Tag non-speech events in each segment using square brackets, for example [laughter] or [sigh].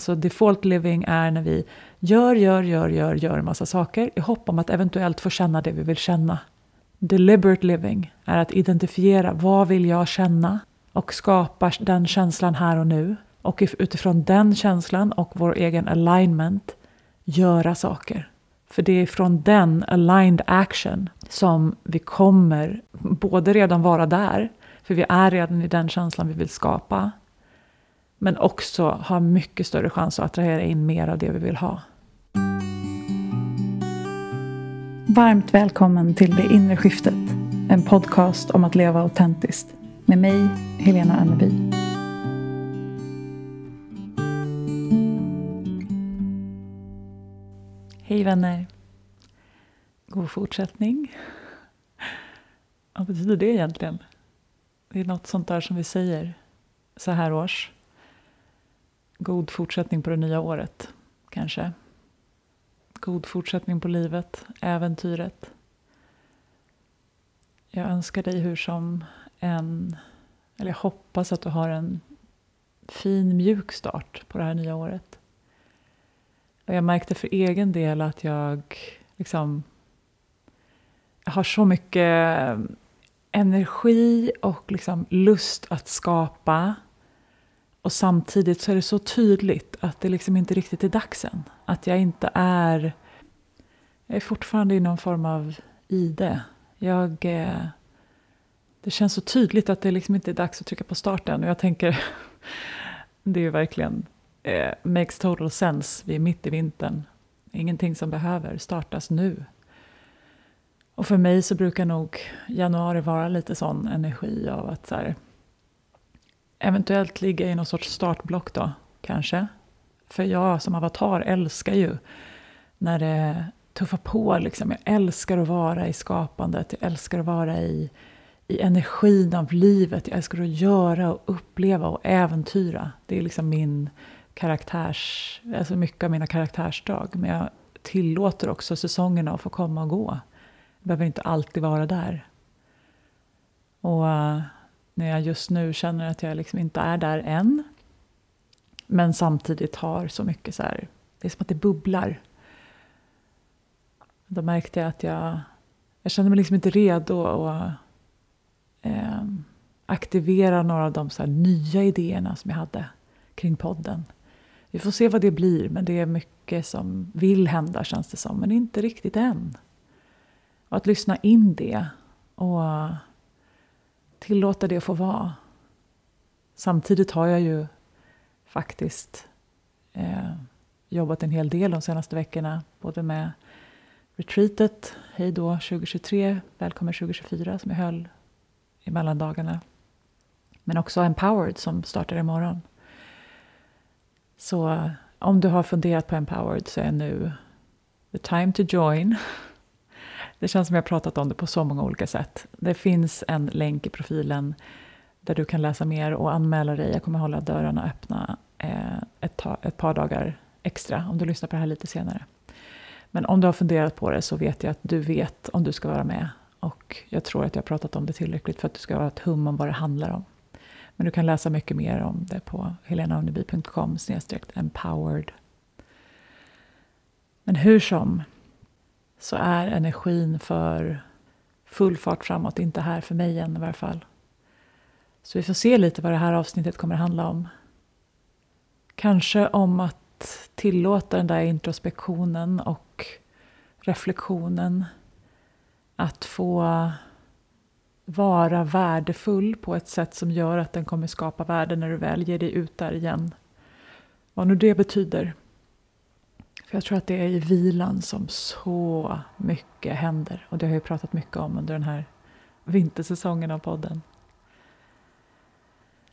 Alltså default living är när vi gör, gör, gör, gör, gör en massa saker i hopp om att eventuellt få känna det vi vill känna. Deliberate living är att identifiera vad vill jag känna och skapa den känslan här och nu. Och utifrån den känslan och vår egen alignment göra saker. För det är från den aligned action som vi kommer både redan vara där, för vi är redan i den känslan vi vill skapa, men också ha mycket större chans att attrahera in mer av det vi vill ha. Varmt välkommen till Det inre skiftet, en podcast om att leva autentiskt med mig, Helena Anneby. Hej vänner! God fortsättning. Vad betyder det egentligen? Det är något sånt där som vi säger så här års. God fortsättning på det nya året, kanske. God fortsättning på livet, äventyret. Jag önskar dig hur som en, eller jag hoppas att du har en fin mjuk start på det här nya året. Och jag märkte för egen del att jag liksom jag har så mycket energi och liksom lust att skapa. Och samtidigt så är det så tydligt att det liksom inte riktigt är dags än. Att jag inte är... Jag är fortfarande i någon form av ide. Jag... Eh, det känns så tydligt att det liksom inte är dags att trycka på starten. Och jag tänker, [laughs] det är ju verkligen eh, makes total sense. Vi är mitt i vintern. Ingenting som behöver startas nu. Och för mig så brukar nog januari vara lite sån energi av att så här, eventuellt ligga i någon sorts startblock då, kanske. För jag som avatar älskar ju när det tuffar på. Liksom. Jag älskar att vara i skapandet, jag älskar att vara i, i energin av livet. Jag älskar att göra och uppleva och äventyra. Det är liksom min karaktärs, alltså mycket av mina karaktärsdrag. Men jag tillåter också säsongerna att få komma och gå. Jag behöver inte alltid vara där. Och när jag just nu känner att jag liksom inte är där än, men samtidigt har så mycket så här, det är som att det bubblar. Då märkte jag att jag, jag kände mig liksom inte redo att eh, aktivera några av de så nya idéerna som jag hade kring podden. Vi får se vad det blir, men det är mycket som vill hända känns det som, men inte riktigt än. Och att lyssna in det och tillåta det att få vara. Samtidigt har jag ju faktiskt eh, jobbat en hel del de senaste veckorna. Både med retreatet, Hej då 2023, Välkommen 2024 som jag höll i mellandagarna. Men också Empowered som startar imorgon. Så om du har funderat på Empowered så är nu the time to join. Det känns som jag pratat om det på så många olika sätt. Det finns en länk i profilen där du kan läsa mer och anmäla dig. Jag kommer hålla dörrarna öppna eh, ett, ett par dagar extra om du lyssnar på det här lite senare. Men om du har funderat på det så vet jag att du vet om du ska vara med. Och jag tror att jag har pratat om det tillräckligt för att du ska ha ett hum om vad det handlar om. Men du kan läsa mycket mer om det på helenauneby.com empowered. Men hur som, så är energin för full fart framåt inte här för mig än i varje fall. Så vi får se lite vad det här avsnittet kommer att handla om. Kanske om att tillåta den där introspektionen och reflektionen att få vara värdefull på ett sätt som gör att den kommer skapa värde när du väl ger dig ut där igen. Vad nu det betyder. För jag tror att det är i vilan som så mycket händer. Och det har jag pratat mycket om under den här vintersäsongen av podden.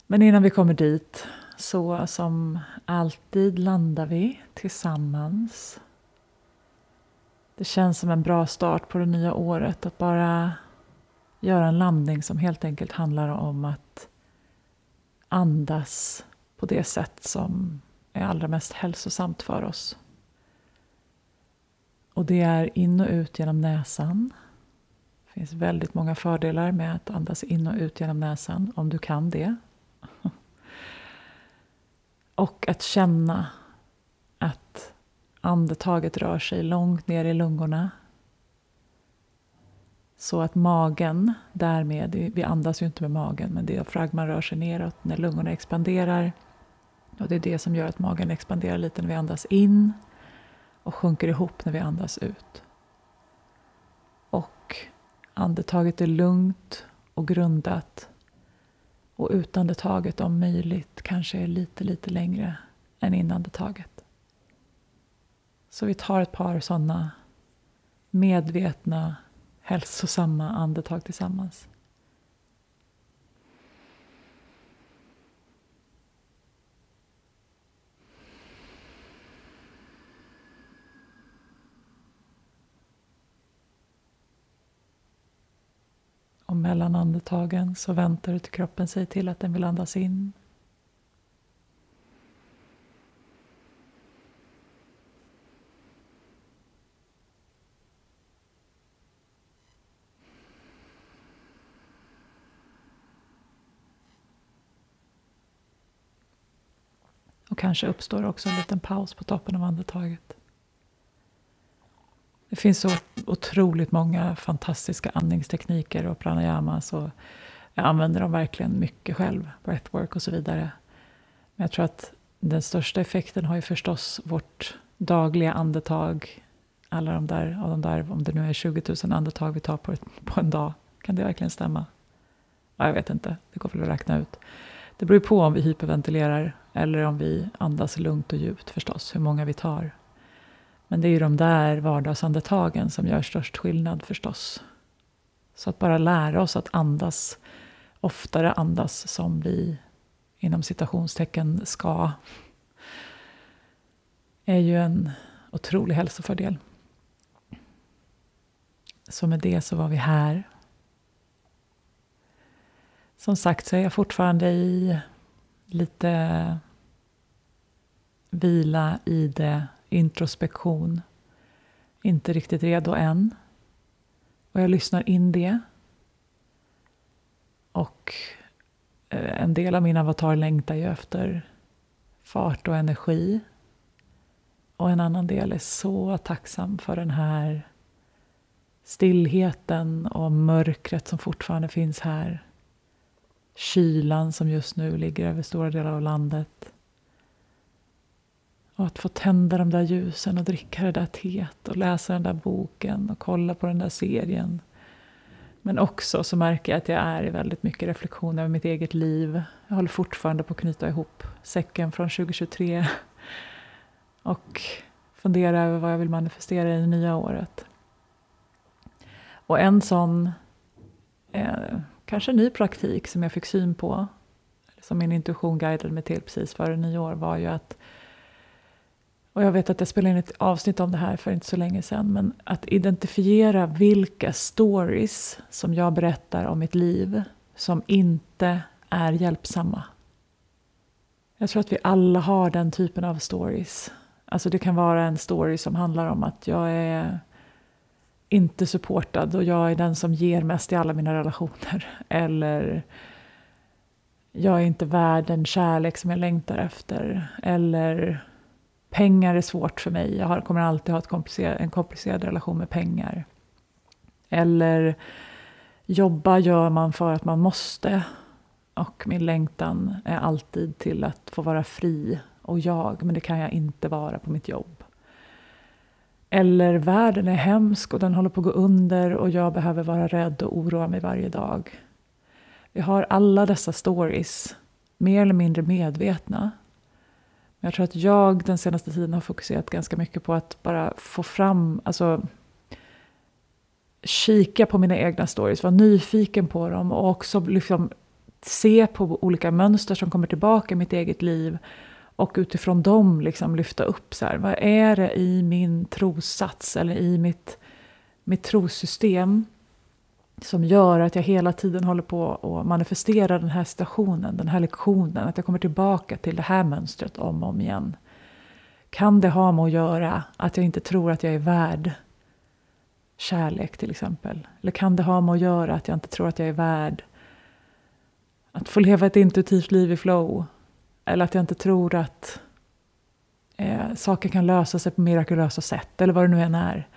Men innan vi kommer dit, så som alltid landar vi tillsammans. Det känns som en bra start på det nya året att bara göra en landning som helt enkelt handlar om att andas på det sätt som är allra mest hälsosamt för oss. Och det är in och ut genom näsan. Det finns väldigt många fördelar med att andas in och ut genom näsan, om du kan det. [laughs] Och att känna att andetaget rör sig långt ner i lungorna. Så att magen därmed, vi andas ju inte med magen, men diafragman rör sig neråt när lungorna expanderar. Och det är det som gör att magen expanderar lite när vi andas in och sjunker ihop när vi andas ut. Och andetaget är lugnt och grundat. Och utandetaget om möjligt kanske är lite, lite längre än inandetaget. Så vi tar ett par sådana medvetna, hälsosamma andetag tillsammans. Mellan andetagen så väntar du till kroppen säger till att den vill andas in. Och kanske uppstår också en liten paus på toppen av andetaget. Det finns så otroligt många fantastiska andningstekniker och pranayamas. Och jag använder dem verkligen mycket själv, breathwork och så vidare. Men jag tror att den största effekten har ju förstås vårt dagliga andetag. Alla de där, av de där, om det nu är 20 000 andetag vi tar på, på en dag. Kan det verkligen stämma? Ja, jag vet inte, det går väl att räkna ut. Det beror på om vi hyperventilerar eller om vi andas lugnt och djupt förstås, hur många vi tar. Men det är ju de där vardagsandetagen som gör störst skillnad förstås. Så att bara lära oss att andas, oftare andas som vi inom citationstecken ska, är ju en otrolig hälsofördel. Så med det så var vi här. Som sagt så är jag fortfarande i lite vila i det introspektion. Inte riktigt redo än. Och jag lyssnar in det. Och eh, en del av min avatar längtar ju efter fart och energi. Och en annan del är så tacksam för den här stillheten och mörkret som fortfarande finns här. Kylan som just nu ligger över stora delar av landet. Och att få tända de där ljusen och dricka det där teet och läsa den där boken och kolla på den där serien. Men också så märker jag att jag är i väldigt mycket reflektion över mitt eget liv. Jag håller fortfarande på att knyta ihop säcken från 2023 [laughs] och fundera över vad jag vill manifestera i det nya året. Och en sån, eh, kanske ny praktik som jag fick syn på, som min intuition guidade mig till precis före nyår, var ju att och jag vet att jag spelade in ett avsnitt om det här för inte så länge sedan. Men att identifiera vilka stories som jag berättar om mitt liv som inte är hjälpsamma. Jag tror att vi alla har den typen av stories. Alltså det kan vara en story som handlar om att jag är inte supportad och jag är den som ger mest i alla mina relationer. [laughs] Eller jag är inte värd den kärlek som jag längtar efter. Eller Pengar är svårt för mig. Jag har, kommer alltid ha komplicerad, en komplicerad relation med pengar. Eller jobba gör man för att man måste. Och min längtan är alltid till att få vara fri och jag, men det kan jag inte vara på mitt jobb. Eller världen är hemsk och den håller på att gå under och jag behöver vara rädd och oroa mig varje dag. Vi har alla dessa stories, mer eller mindre medvetna, jag tror att jag den senaste tiden har fokuserat ganska mycket på att bara få fram, alltså kika på mina egna stories, vara nyfiken på dem och också liksom se på olika mönster som kommer tillbaka i mitt eget liv och utifrån dem liksom lyfta upp så här, vad är det i min trossats eller i mitt, mitt trossystem som gör att jag hela tiden håller på att manifestera den här situationen, den här lektionen, att jag kommer tillbaka till det här mönstret om och om igen. Kan det ha med att göra att jag inte tror att jag är värd kärlek till exempel? Eller kan det ha med att göra att jag inte tror att jag är värd att få leva ett intuitivt liv i flow? Eller att jag inte tror att eh, eh, saker kan lösa sig på mirakulösa sätt, eller vad det nu än är.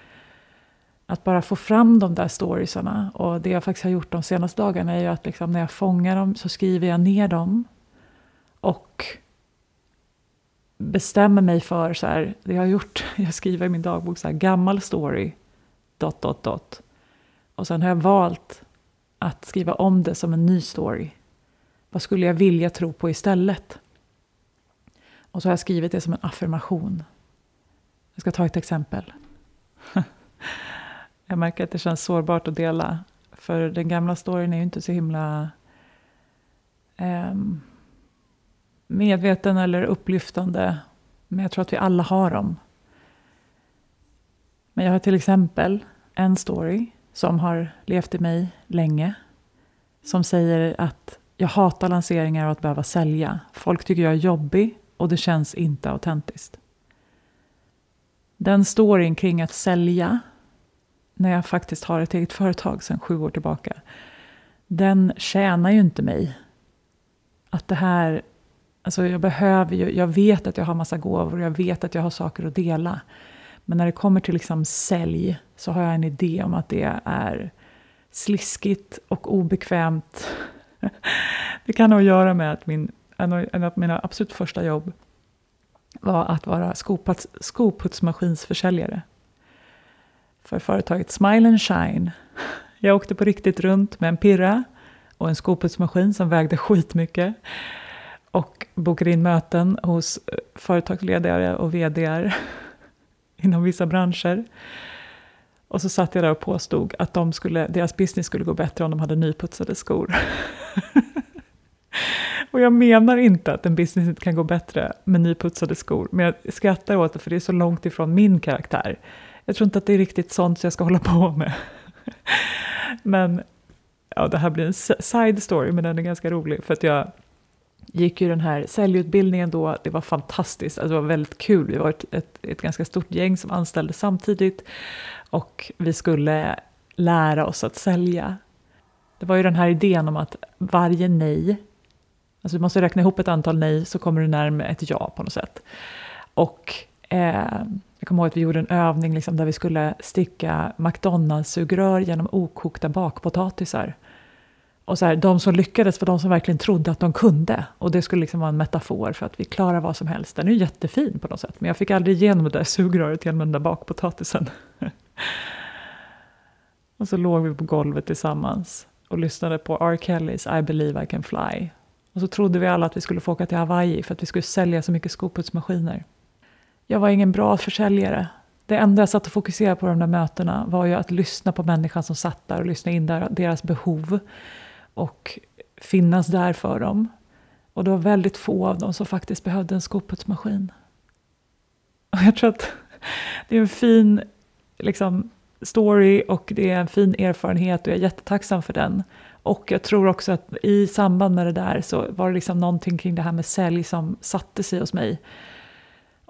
Att bara få fram de där storiesarna. Och det jag faktiskt har gjort de senaste dagarna är ju att liksom när jag fångar dem så skriver jag ner dem. Och bestämmer mig för så här, det jag har gjort, [laughs] jag skriver i min dagbok så här, gammal story, dot, dot, dot. Och sen har jag valt att skriva om det som en ny story. Vad skulle jag vilja tro på istället? Och så har jag skrivit det som en affirmation. Jag ska ta ett exempel. [laughs] jag märker att det känns sårbart att dela. För den gamla storyn är ju inte så himla eh, medveten eller upplyftande. Men jag tror att vi alla har dem. Men jag har till exempel en story som har levt i mig länge. Som säger att jag hatar lanseringar och att behöva sälja. Folk tycker jag är jobbig och det känns inte autentiskt. Den storyn kring att sälja när jag faktiskt har ett eget företag sedan sju år tillbaka. Den tjänar ju inte mig. Att det här, alltså jag behöver ju, jag vet att jag har massa gåvor, jag vet att jag har saker att dela. Men när det kommer till liksom sälj så har jag en idé om att det är sliskigt och obekvämt. [laughs] det kan nog göra med att min, en av mina absolut första jobb var att vara skoputs, skoputsmaskinsförsäljare för företaget Smile and Shine. Jag åkte på riktigt runt med en pirra och en skoputsmaskin som vägde skitmycket och bokade in möten hos eh, företagsledare och VDR [laughs] inom vissa branscher. Och så satt jag där och påstod att de skulle, deras business skulle gå bättre om de hade nyputsade skor. [laughs] och jag menar inte att en business inte kan gå bättre med nyputsade skor, men jag skrattar åt det för det är så långt ifrån min karaktär. Jag tror inte att det är riktigt sånt jag ska hålla på med. men ja, det här blir en side story, men den är ganska rolig för att jag gick ju den här säljutbildningen då, det var fantastiskt, alltså det var väldigt kul. Vi var ett, ett, ett ganska stort gäng som anställdes samtidigt och vi skulle lära oss att sälja. Det var ju den här idén om att varje nej, alltså du måste räkna ihop ett antal nej så kommer du närmare ett ja på något sätt. Och eh, jag kommer ihåg att vi gjorde en övning liksom där vi skulle sticka McDonalds-sugrör genom okokta bakpotatisar. Och så här, de som lyckades var de som verkligen trodde att de kunde. Och det skulle liksom vara en metafor för att vi klarar vad som helst. Den är ju jättefin på något sätt, men jag fick aldrig igenom det där sugröret genom den där bakpotatisen. [laughs] och så låg vi på golvet tillsammans och lyssnade på R. Kellys I believe I can fly. Och så trodde vi alla att vi skulle få åka till Hawaii för att vi skulle sälja så mycket skoputsmaskiner. Jag var ingen bra försäljare. Det enda jag satt och fokuserade på de där mötena var ju att lyssna på människan som satt där och lyssna in deras behov och finnas där för dem. Och det var väldigt få av dem som faktiskt behövde en skoputsmaskin. Och jag tror att det är en fin liksom, story och det är en fin erfarenhet och jag är jättetacksam för den. Och jag tror också att i samband med det där så var det liksom någonting kring det här med sälj som satte sig hos mig.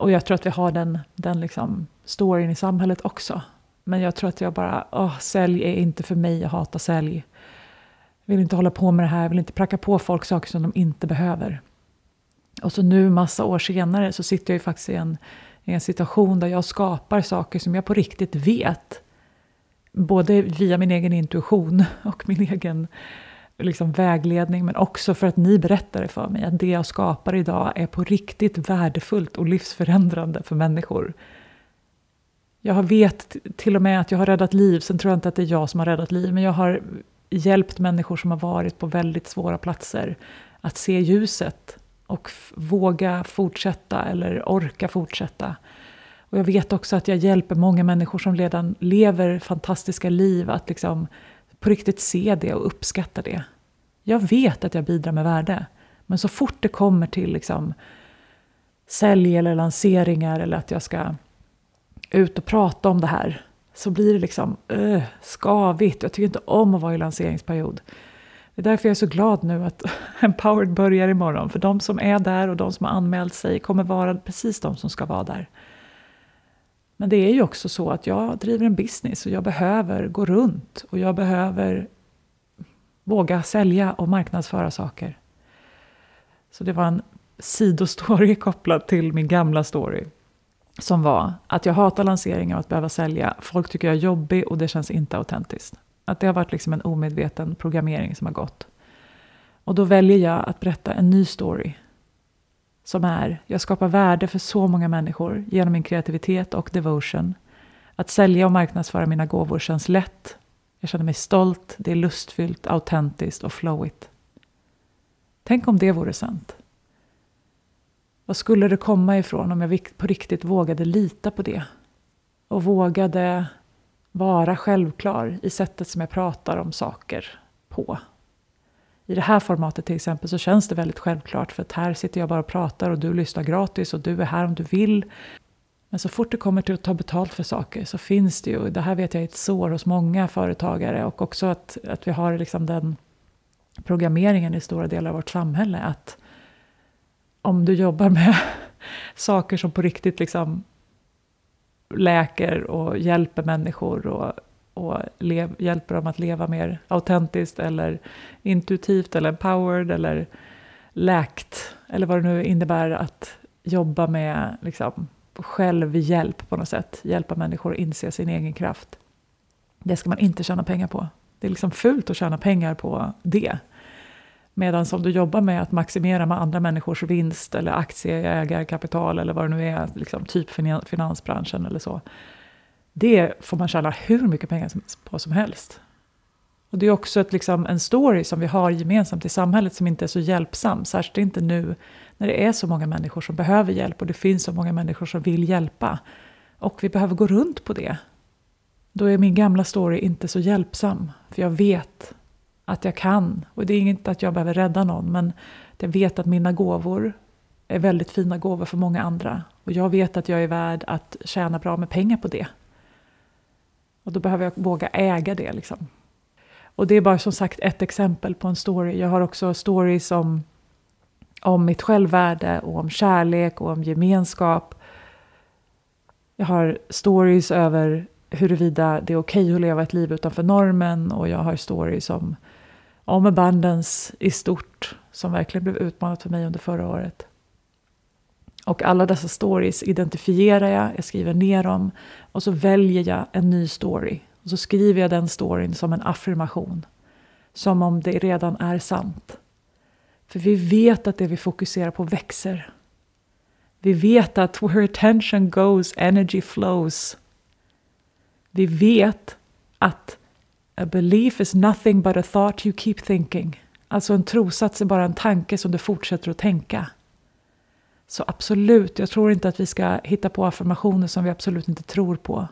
Och jag tror att vi har den, den liksom storyn i samhället också. Men jag tror att jag bara, åh, sälj är inte för mig, jag hatar sälj. Vill inte hålla på med det här, vill inte pracka på folk saker som de inte behöver. Och så nu, massa år senare, så sitter jag ju faktiskt i en, i en situation där jag skapar saker som jag på riktigt vet. Både via min egen intuition [laughs] och min egen liksom vägledning, men också för att ni berättade för mig. Att det jag skapar idag är på riktigt värdefullt och livsförändrande för människor. Jag vet till och med att jag har räddat liv, sen tror jag inte att det är jag som har räddat liv, men jag har hjälpt människor som har varit på väldigt svåra platser att se ljuset och våga fortsätta eller orka fortsätta. Och jag vet också att jag hjälper många människor som redan lever fantastiska liv att liksom på riktigt se det och uppskatta det. Jag vet att jag bidrar med värde, men så fort det kommer till liksom sälj eller lanseringar eller att jag ska ut och prata om det här så blir det liksom uh, skavigt. Jag tycker inte om att vara i lanseringsperiod. Det är därför jag är så glad nu att [laughs] Empowered börjar imorgon. För de som är där och de som har anmält sig kommer vara precis de som ska vara där. Men det är ju också så att jag driver en business och jag behöver gå runt och jag behöver våga sälja och marknadsföra saker. Så det var en sidostory [laughs] kopplad till min gamla story. som var att jag hatar lanseringar och att behöva sälja. Folk tycker jag är jobbig och det känns inte autentiskt. Att det har varit liksom en omedveten programmering som har gått. Och då väljer jag att berätta en ny story. Som är, jag skapar värde för så många människor genom min kreativitet och devotion. Att sälja och marknadsföra mina gåvor känns lätt. Jag känner mig stolt, det är lustfyllt, autentiskt och flowigt. Tänk om det vore sant. Vad skulle det komma ifrån om jag på riktigt vågade lita på det? Och vågade vara självklar i sättet som jag pratar om saker på. I det här formatet till exempel så känns det väldigt självklart för att här sitter jag bara och pratar och du lyssnar gratis och du är här om du vill. Men så fort det kommer till att ta betalt för saker så finns det ju, det här vet jag är ett sår hos många företagare och också att, att vi har liksom den programmeringen i stora delar av vårt samhälle att om du jobbar med [laughs] saker som på riktigt liksom läker och hjälper människor och, och lev, hjälper dem att leva mer autentiskt eller intuitivt eller empowered eller läkt eller vad det nu innebär att jobba med liksom, självhjälp på något sätt. Hjälpa människor att inse sin egen kraft. Det ska man inte tjäna pengar på. Det är liksom fult att tjäna pengar på det. Medan om du jobbar med att maximera med andra människors vinst eller aktieägarkapital eller vad det nu är, liksom typ finansbranschen eller så. Det får man tjäna hur mycket pengar på som helst. Och det är också ett, liksom, en story som vi har gemensamt i samhället som inte är så hjälpsam. Särskilt inte nu när det är så många människor som behöver hjälp och det finns så många människor som vill hjälpa. Och vi behöver gå runt på det. Då är min gamla story inte så hjälpsam. För jag vet att jag kan. Och det är inte att jag behöver rädda någon, men jag vet att mina gåvor är väldigt fina gåvor för många andra. Och jag vet att jag är värd att tjäna bra med pengar på det. Och då behöver jag våga äga det. Liksom. Och det är bara som sagt ett exempel på en story. Jag har också stories om, om mitt självvärde och om kärlek och om gemenskap. Jag har stories över huruvida det är okej okay att leva ett liv utanför normen och jag har stories om om abundance i stort som verkligen blev utmanat för mig under förra året. Och alla dessa stories identifierar jag, jag skriver ner dem och så väljer jag en ny story. Och så skriver jag den storyn som en affirmation. Som om det redan är sant. För vi vet att det vi fokuserar på växer. Vi vet att where attention goes, energy flows. Vi vet att A belief is nothing but a thought you keep thinking. Alltså en trosats är bara en tanke som du fortsätter att tänka. Så absolut, jag tror inte att vi ska hitta på affirmationer som vi absolut inte tror på.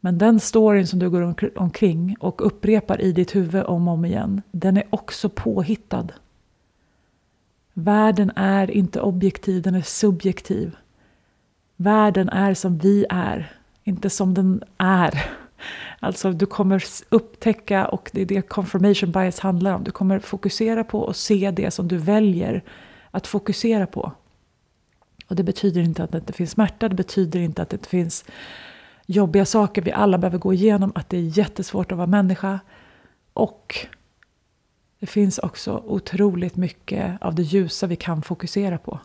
Men den storyn som du går omkring och upprepar i ditt huvud om och om igen, den är också påhittad. Världen är inte objektiv, den är subjektiv. Världen är som vi är, inte som den är. Alltså du kommer upptäcka, och det är det confirmation bias handlar om, du kommer fokusera på och se det som du väljer att fokusera på. Och det betyder inte att det inte finns smärta, det betyder inte att det inte finns jobbiga saker vi alla behöver gå igenom, att det är jättesvårt att vara människa. Och det finns också otroligt mycket av det ljusa vi kan fokusera på.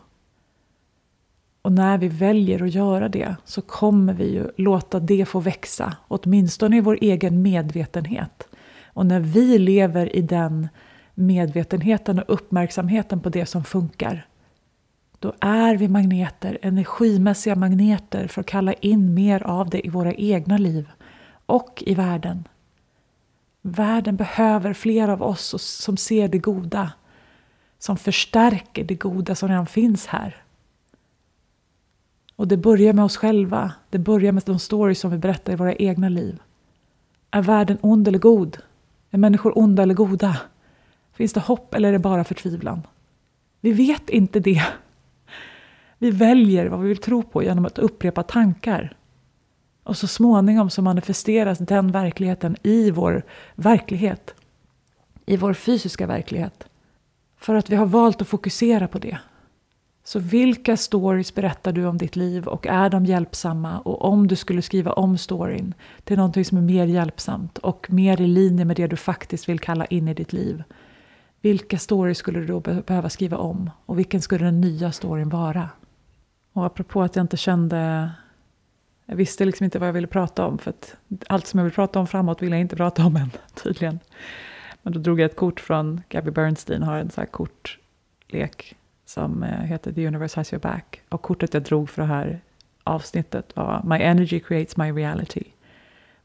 Och när vi väljer att göra det så kommer vi ju låta det få växa, åtminstone i vår egen medvetenhet. Och när vi lever i den medvetenheten och uppmärksamheten på det som funkar, då är vi magneter, energimässiga magneter för att kalla in mer av det i våra egna liv och i världen. Världen behöver fler av oss som ser det goda, som förstärker det goda som redan finns här. Och det börjar med oss själva. Det börjar med de stories som vi berättar i våra egna liv. Är världen ond eller god? Är människor onda eller goda? Finns det hopp eller är det bara förtvivlan? Vi vet inte det. Vi väljer vad vi vill tro på genom att upprepa tankar. Och så småningom så manifesteras den verkligheten i vår verklighet. I vår fysiska verklighet. För att vi har valt att fokusera på det. Så vilka stories berättar du om ditt liv och är de hjälpsamma? Och om du skulle skriva om storyn till någonting som är mer hjälpsamt och mer i linje med det du faktiskt vill kalla in i ditt liv. Vilka stories skulle du då behöva skriva om? Och vilken skulle den nya storyn vara? Och apropå att jag inte kände... Jag visste liksom inte vad jag ville prata om. För att allt som jag vill prata om framåt vill jag inte prata om än, [laughs] tydligen. Men då drog jag ett kort från Gabby Bernstein, har en sån här kortlek som eh, heter The Universe Has Your Back. Och kortet jag drog för det här avsnittet var My energy creates my reality.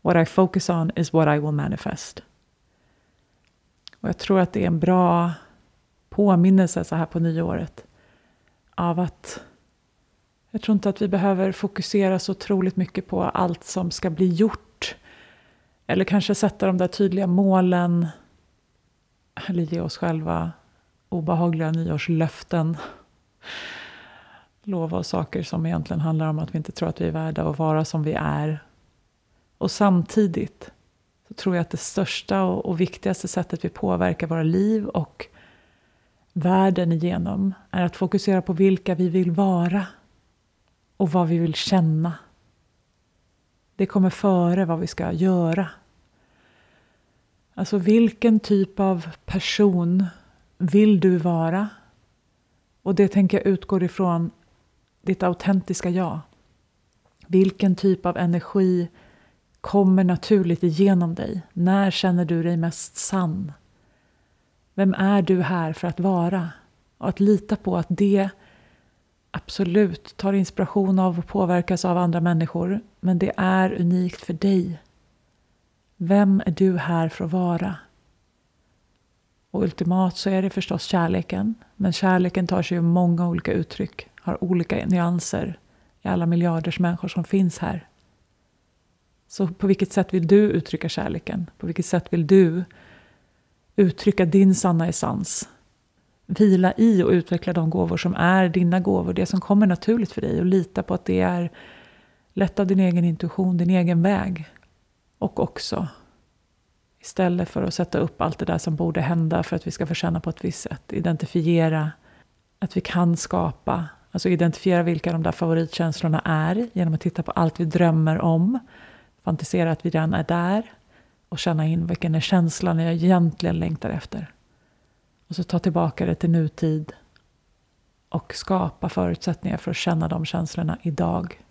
What I focus on is what I will manifest. Och jag tror att det är en bra påminnelse så här på nyåret av att jag tror inte att vi behöver fokusera så otroligt mycket på allt som ska bli gjort. Eller kanske sätta de där tydliga målen. Eller ge oss själva obehagliga nyårslöften. Lova oss saker som egentligen handlar om att vi inte tror att vi är värda att vara som vi är. Och samtidigt så tror jag att det största och, och viktigaste sättet vi påverkar våra liv och världen igenom är att fokusera på vilka vi vill vara och vad vi vill känna. Det kommer före vad vi ska göra. Alltså vilken typ av person vill du vara? Och det tänker jag utgår ifrån ditt autentiska jag. Vilken typ av energi kommer naturligt igenom dig? När känner du dig mest sann? Vem är du här för att vara? Och att lita på att det absolut tar inspiration av och påverkas av andra människor. Men det är unikt för dig. Vem är du här för att vara? Och ultimat så är det förstås kärleken. Men kärleken tar sig ju många olika uttryck. Har olika nyanser i alla miljarders människor som finns här. Så på vilket sätt vill du uttrycka kärleken? På vilket sätt vill du uttrycka din sanna essens? Vila i och utveckla de gåvor som är dina gåvor, det som kommer naturligt för dig och lita på att det är lätt av din egen intuition, din egen väg. Och också istället för att sätta upp allt det där som borde hända för att vi ska få känna på ett visst sätt, identifiera att vi kan skapa, alltså identifiera vilka de där favoritkänslorna är genom att titta på allt vi drömmer om, fantisera att vi redan är där och känna in vilken är känslan jag egentligen längtar efter. Och så ta tillbaka det till nutid och skapa förutsättningar för att känna de känslorna idag.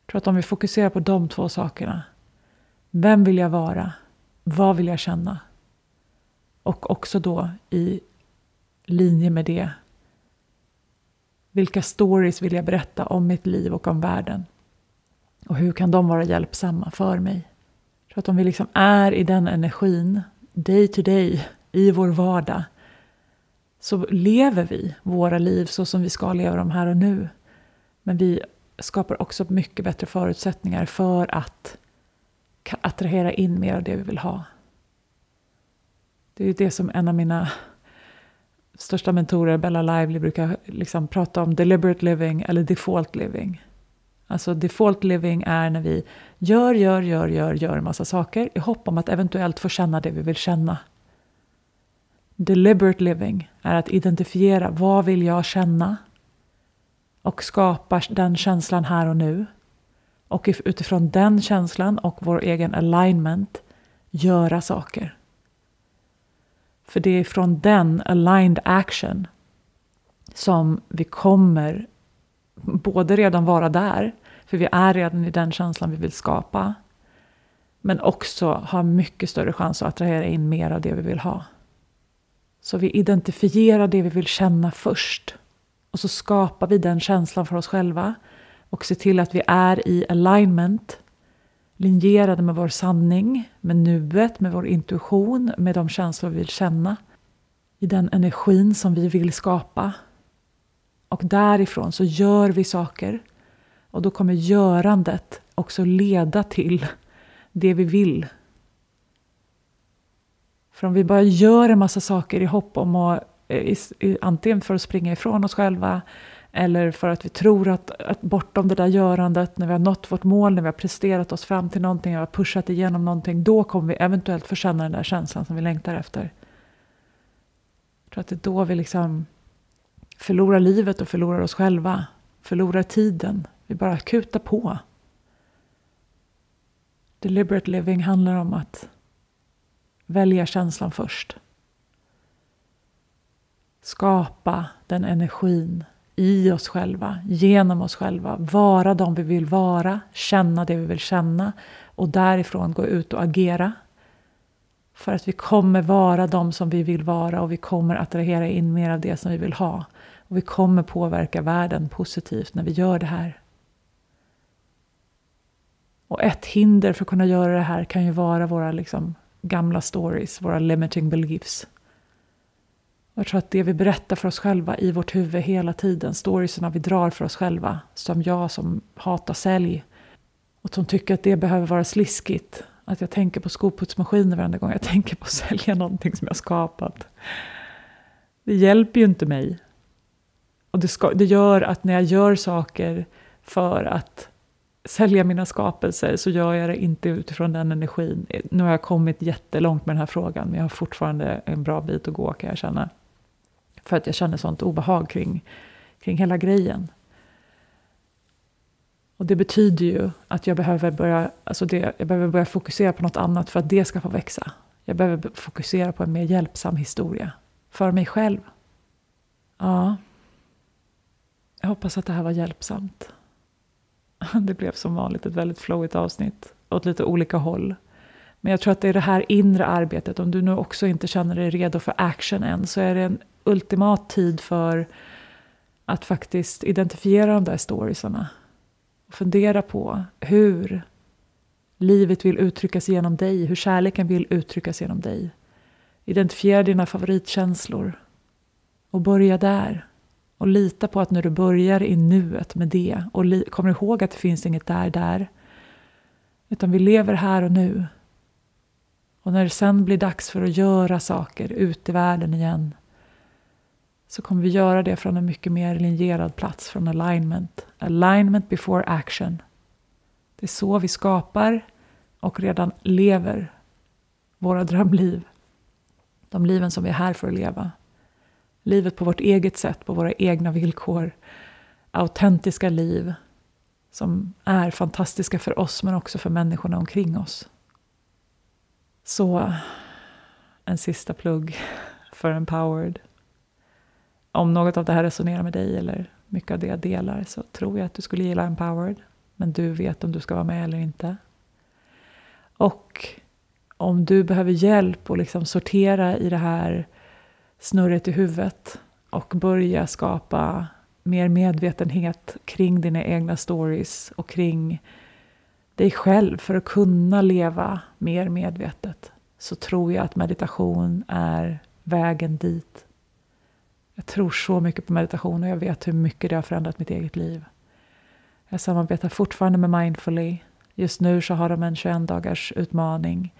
Jag tror att om vi fokuserar på de två sakerna. Vem vill jag vara? Vad vill jag känna? Och också då i linje med det. Vilka stories vill jag berätta om mitt liv och om världen? Och hur kan de vara hjälpsamma för mig? Jag tror att om vi liksom är i den energin, day to day, i vår vardag, så lever vi våra liv så som vi ska leva dem här och nu. Men vi skapar också mycket bättre förutsättningar för att attrahera in mer av det vi vill ha. Det är det som en av mina största mentorer, Bella Lively, brukar liksom prata om deliberate living eller default living. Alltså default living är när vi gör, gör, gör, gör, gör en massa saker i hopp om att eventuellt få känna det vi vill känna. Deliberate living är att identifiera vad vill jag känna och skapa den känslan här och nu. Och utifrån den känslan och vår egen alignment göra saker. För det är från den aligned action som vi kommer både redan vara där, för vi är redan i den känslan vi vill skapa, men också ha mycket större chans att attrahera in mer av det vi vill ha. Så vi identifierar det vi vill känna först. Och så skapar vi den känslan för oss själva och ser till att vi är i alignment, linjerade med vår sanning, med nuet, med vår intuition, med de känslor vi vill känna. I den energin som vi vill skapa. Och därifrån så gör vi saker. Och då kommer görandet också leda till det vi vill. För om vi bara gör en massa saker i hopp om att eh, antingen för att springa ifrån oss själva eller för att vi tror att, att bortom det där görandet, när vi har nått vårt mål, när vi har presterat oss fram till någonting, när vi har pushat igenom någonting, då kommer vi eventuellt få känna den där känslan som vi längtar efter. Jag tror att det är då vi liksom förlorar livet och förlorar oss själva, förlorar tiden. Vi bara kutar på. Deliberate living handlar om att välja känslan först. Skapa den energin i oss själva, genom oss själva, vara de vi vill vara, känna det vi vill känna och därifrån gå ut och agera. För att vi kommer vara de som vi vill vara och vi kommer attrahera in mer av det som vi vill ha. Och vi kommer påverka världen positivt när vi gör det här. Och ett hinder för att kunna göra det här kan ju vara våra liksom, gamla stories, våra limiting beliefs. Jag tror att det vi berättar för oss själva i vårt huvud hela tiden, storiesarna vi drar för oss själva, som jag som hatar sälj och som tycker att det behöver vara sliskigt. Att jag tänker på skoputsmaskiner varenda gång jag [laughs] tänker på att sälja någonting som jag skapat. Det hjälper ju inte mig. Och det, ska, det gör att när jag gör saker för att sälja mina skapelser så gör jag det inte utifrån den energin. Nu har jag kommit jättelångt med den här frågan men jag har fortfarande en bra bit att gå kan jag känna. För att jag känner sånt obehag kring, kring hela grejen. Och det betyder ju att jag behöver, börja, alltså det, jag behöver börja fokusera på något annat för att det ska få växa. Jag behöver fokusera på en mer hjälpsam historia. För mig själv. Ja. Jag hoppas att det här var hjälpsamt. [laughs] Det blev som vanligt ett väldigt flowigt avsnitt. Åt lite olika håll. Men jag tror att det är det här inre arbetet. Om du nu också inte känner dig redo för action än så är det en ultimat tid för att faktiskt identifiera de där storiesarna. Och fundera på hur livet vill uttryckas genom dig, hur kärleken vill uttryckas genom dig. Identifiera dina favoritkänslor och börja där. Och lita på att när du börjar i nuet med det och kommer ihåg att det finns inget där, där. Utan vi lever här och nu. Och när det sen blir dags för att göra saker ute i världen igen så kommer vi göra det från en mycket mer linjerad plats, från alignment. Alignment before action. Det är så vi skapar och redan lever våra drömliv. De liven som vi är här för att leva. Livet på vårt eget sätt, på våra egna villkor. Autentiska liv som är fantastiska för oss men också för människorna omkring oss. Så en sista plugg för Empowered om något av det här resonerar med dig eller mycket av det jag delar så tror jag att du skulle gilla Empowered. Men du vet om du ska vara med eller inte. Och om du behöver hjälp att liksom sortera i det här snurret i huvudet och börja skapa mer medvetenhet kring dina egna stories och kring dig själv för att kunna leva mer medvetet så tror jag att meditation är vägen dit. Jag tror så mycket på meditation och jag vet hur mycket det har förändrat mitt eget liv. Jag samarbetar fortfarande med Mindfully. Just nu så har de en 21 dagars utmaning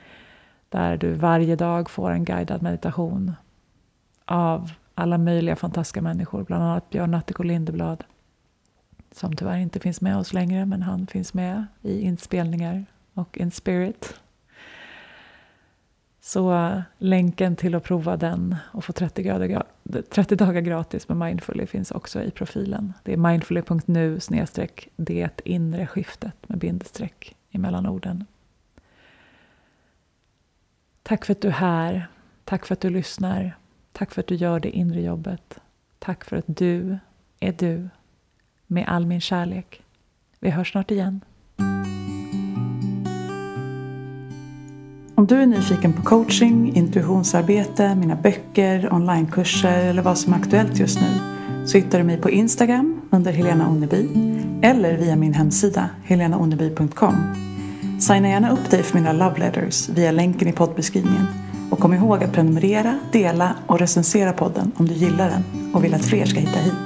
där du varje dag får en guidad meditation av alla möjliga fantastiska människor, bland annat Björn Natthiko Lindeblad som tyvärr inte finns med oss längre, men han finns med i inspelningar och in spirit. Så eh, länken till att prova den och få 30, grader, 30 dagar gratis med Mindfully finns också i profilen. Det är mindfully.nu snedstreck det inre skiftet med bindestreck emellan orden. Tack för att du är här. Tack för att du lyssnar. Tack för att du gör det inre jobbet. Tack för att du är du med all min kärlek. Vi hörs snart igen. Om du är nyfiken på coaching, intuitionsarbete, mina böcker, onlinekurser eller vad som är aktuellt just nu så hittar du mig på Instagram under Helena Onneby eller via min hemsida helenaonneby.com. Signa gärna upp dig för mina love letters via länken i poddbeskrivningen och kom ihåg att prenumerera, dela och recensera podden om du gillar den och vill att fler ska hitta hit.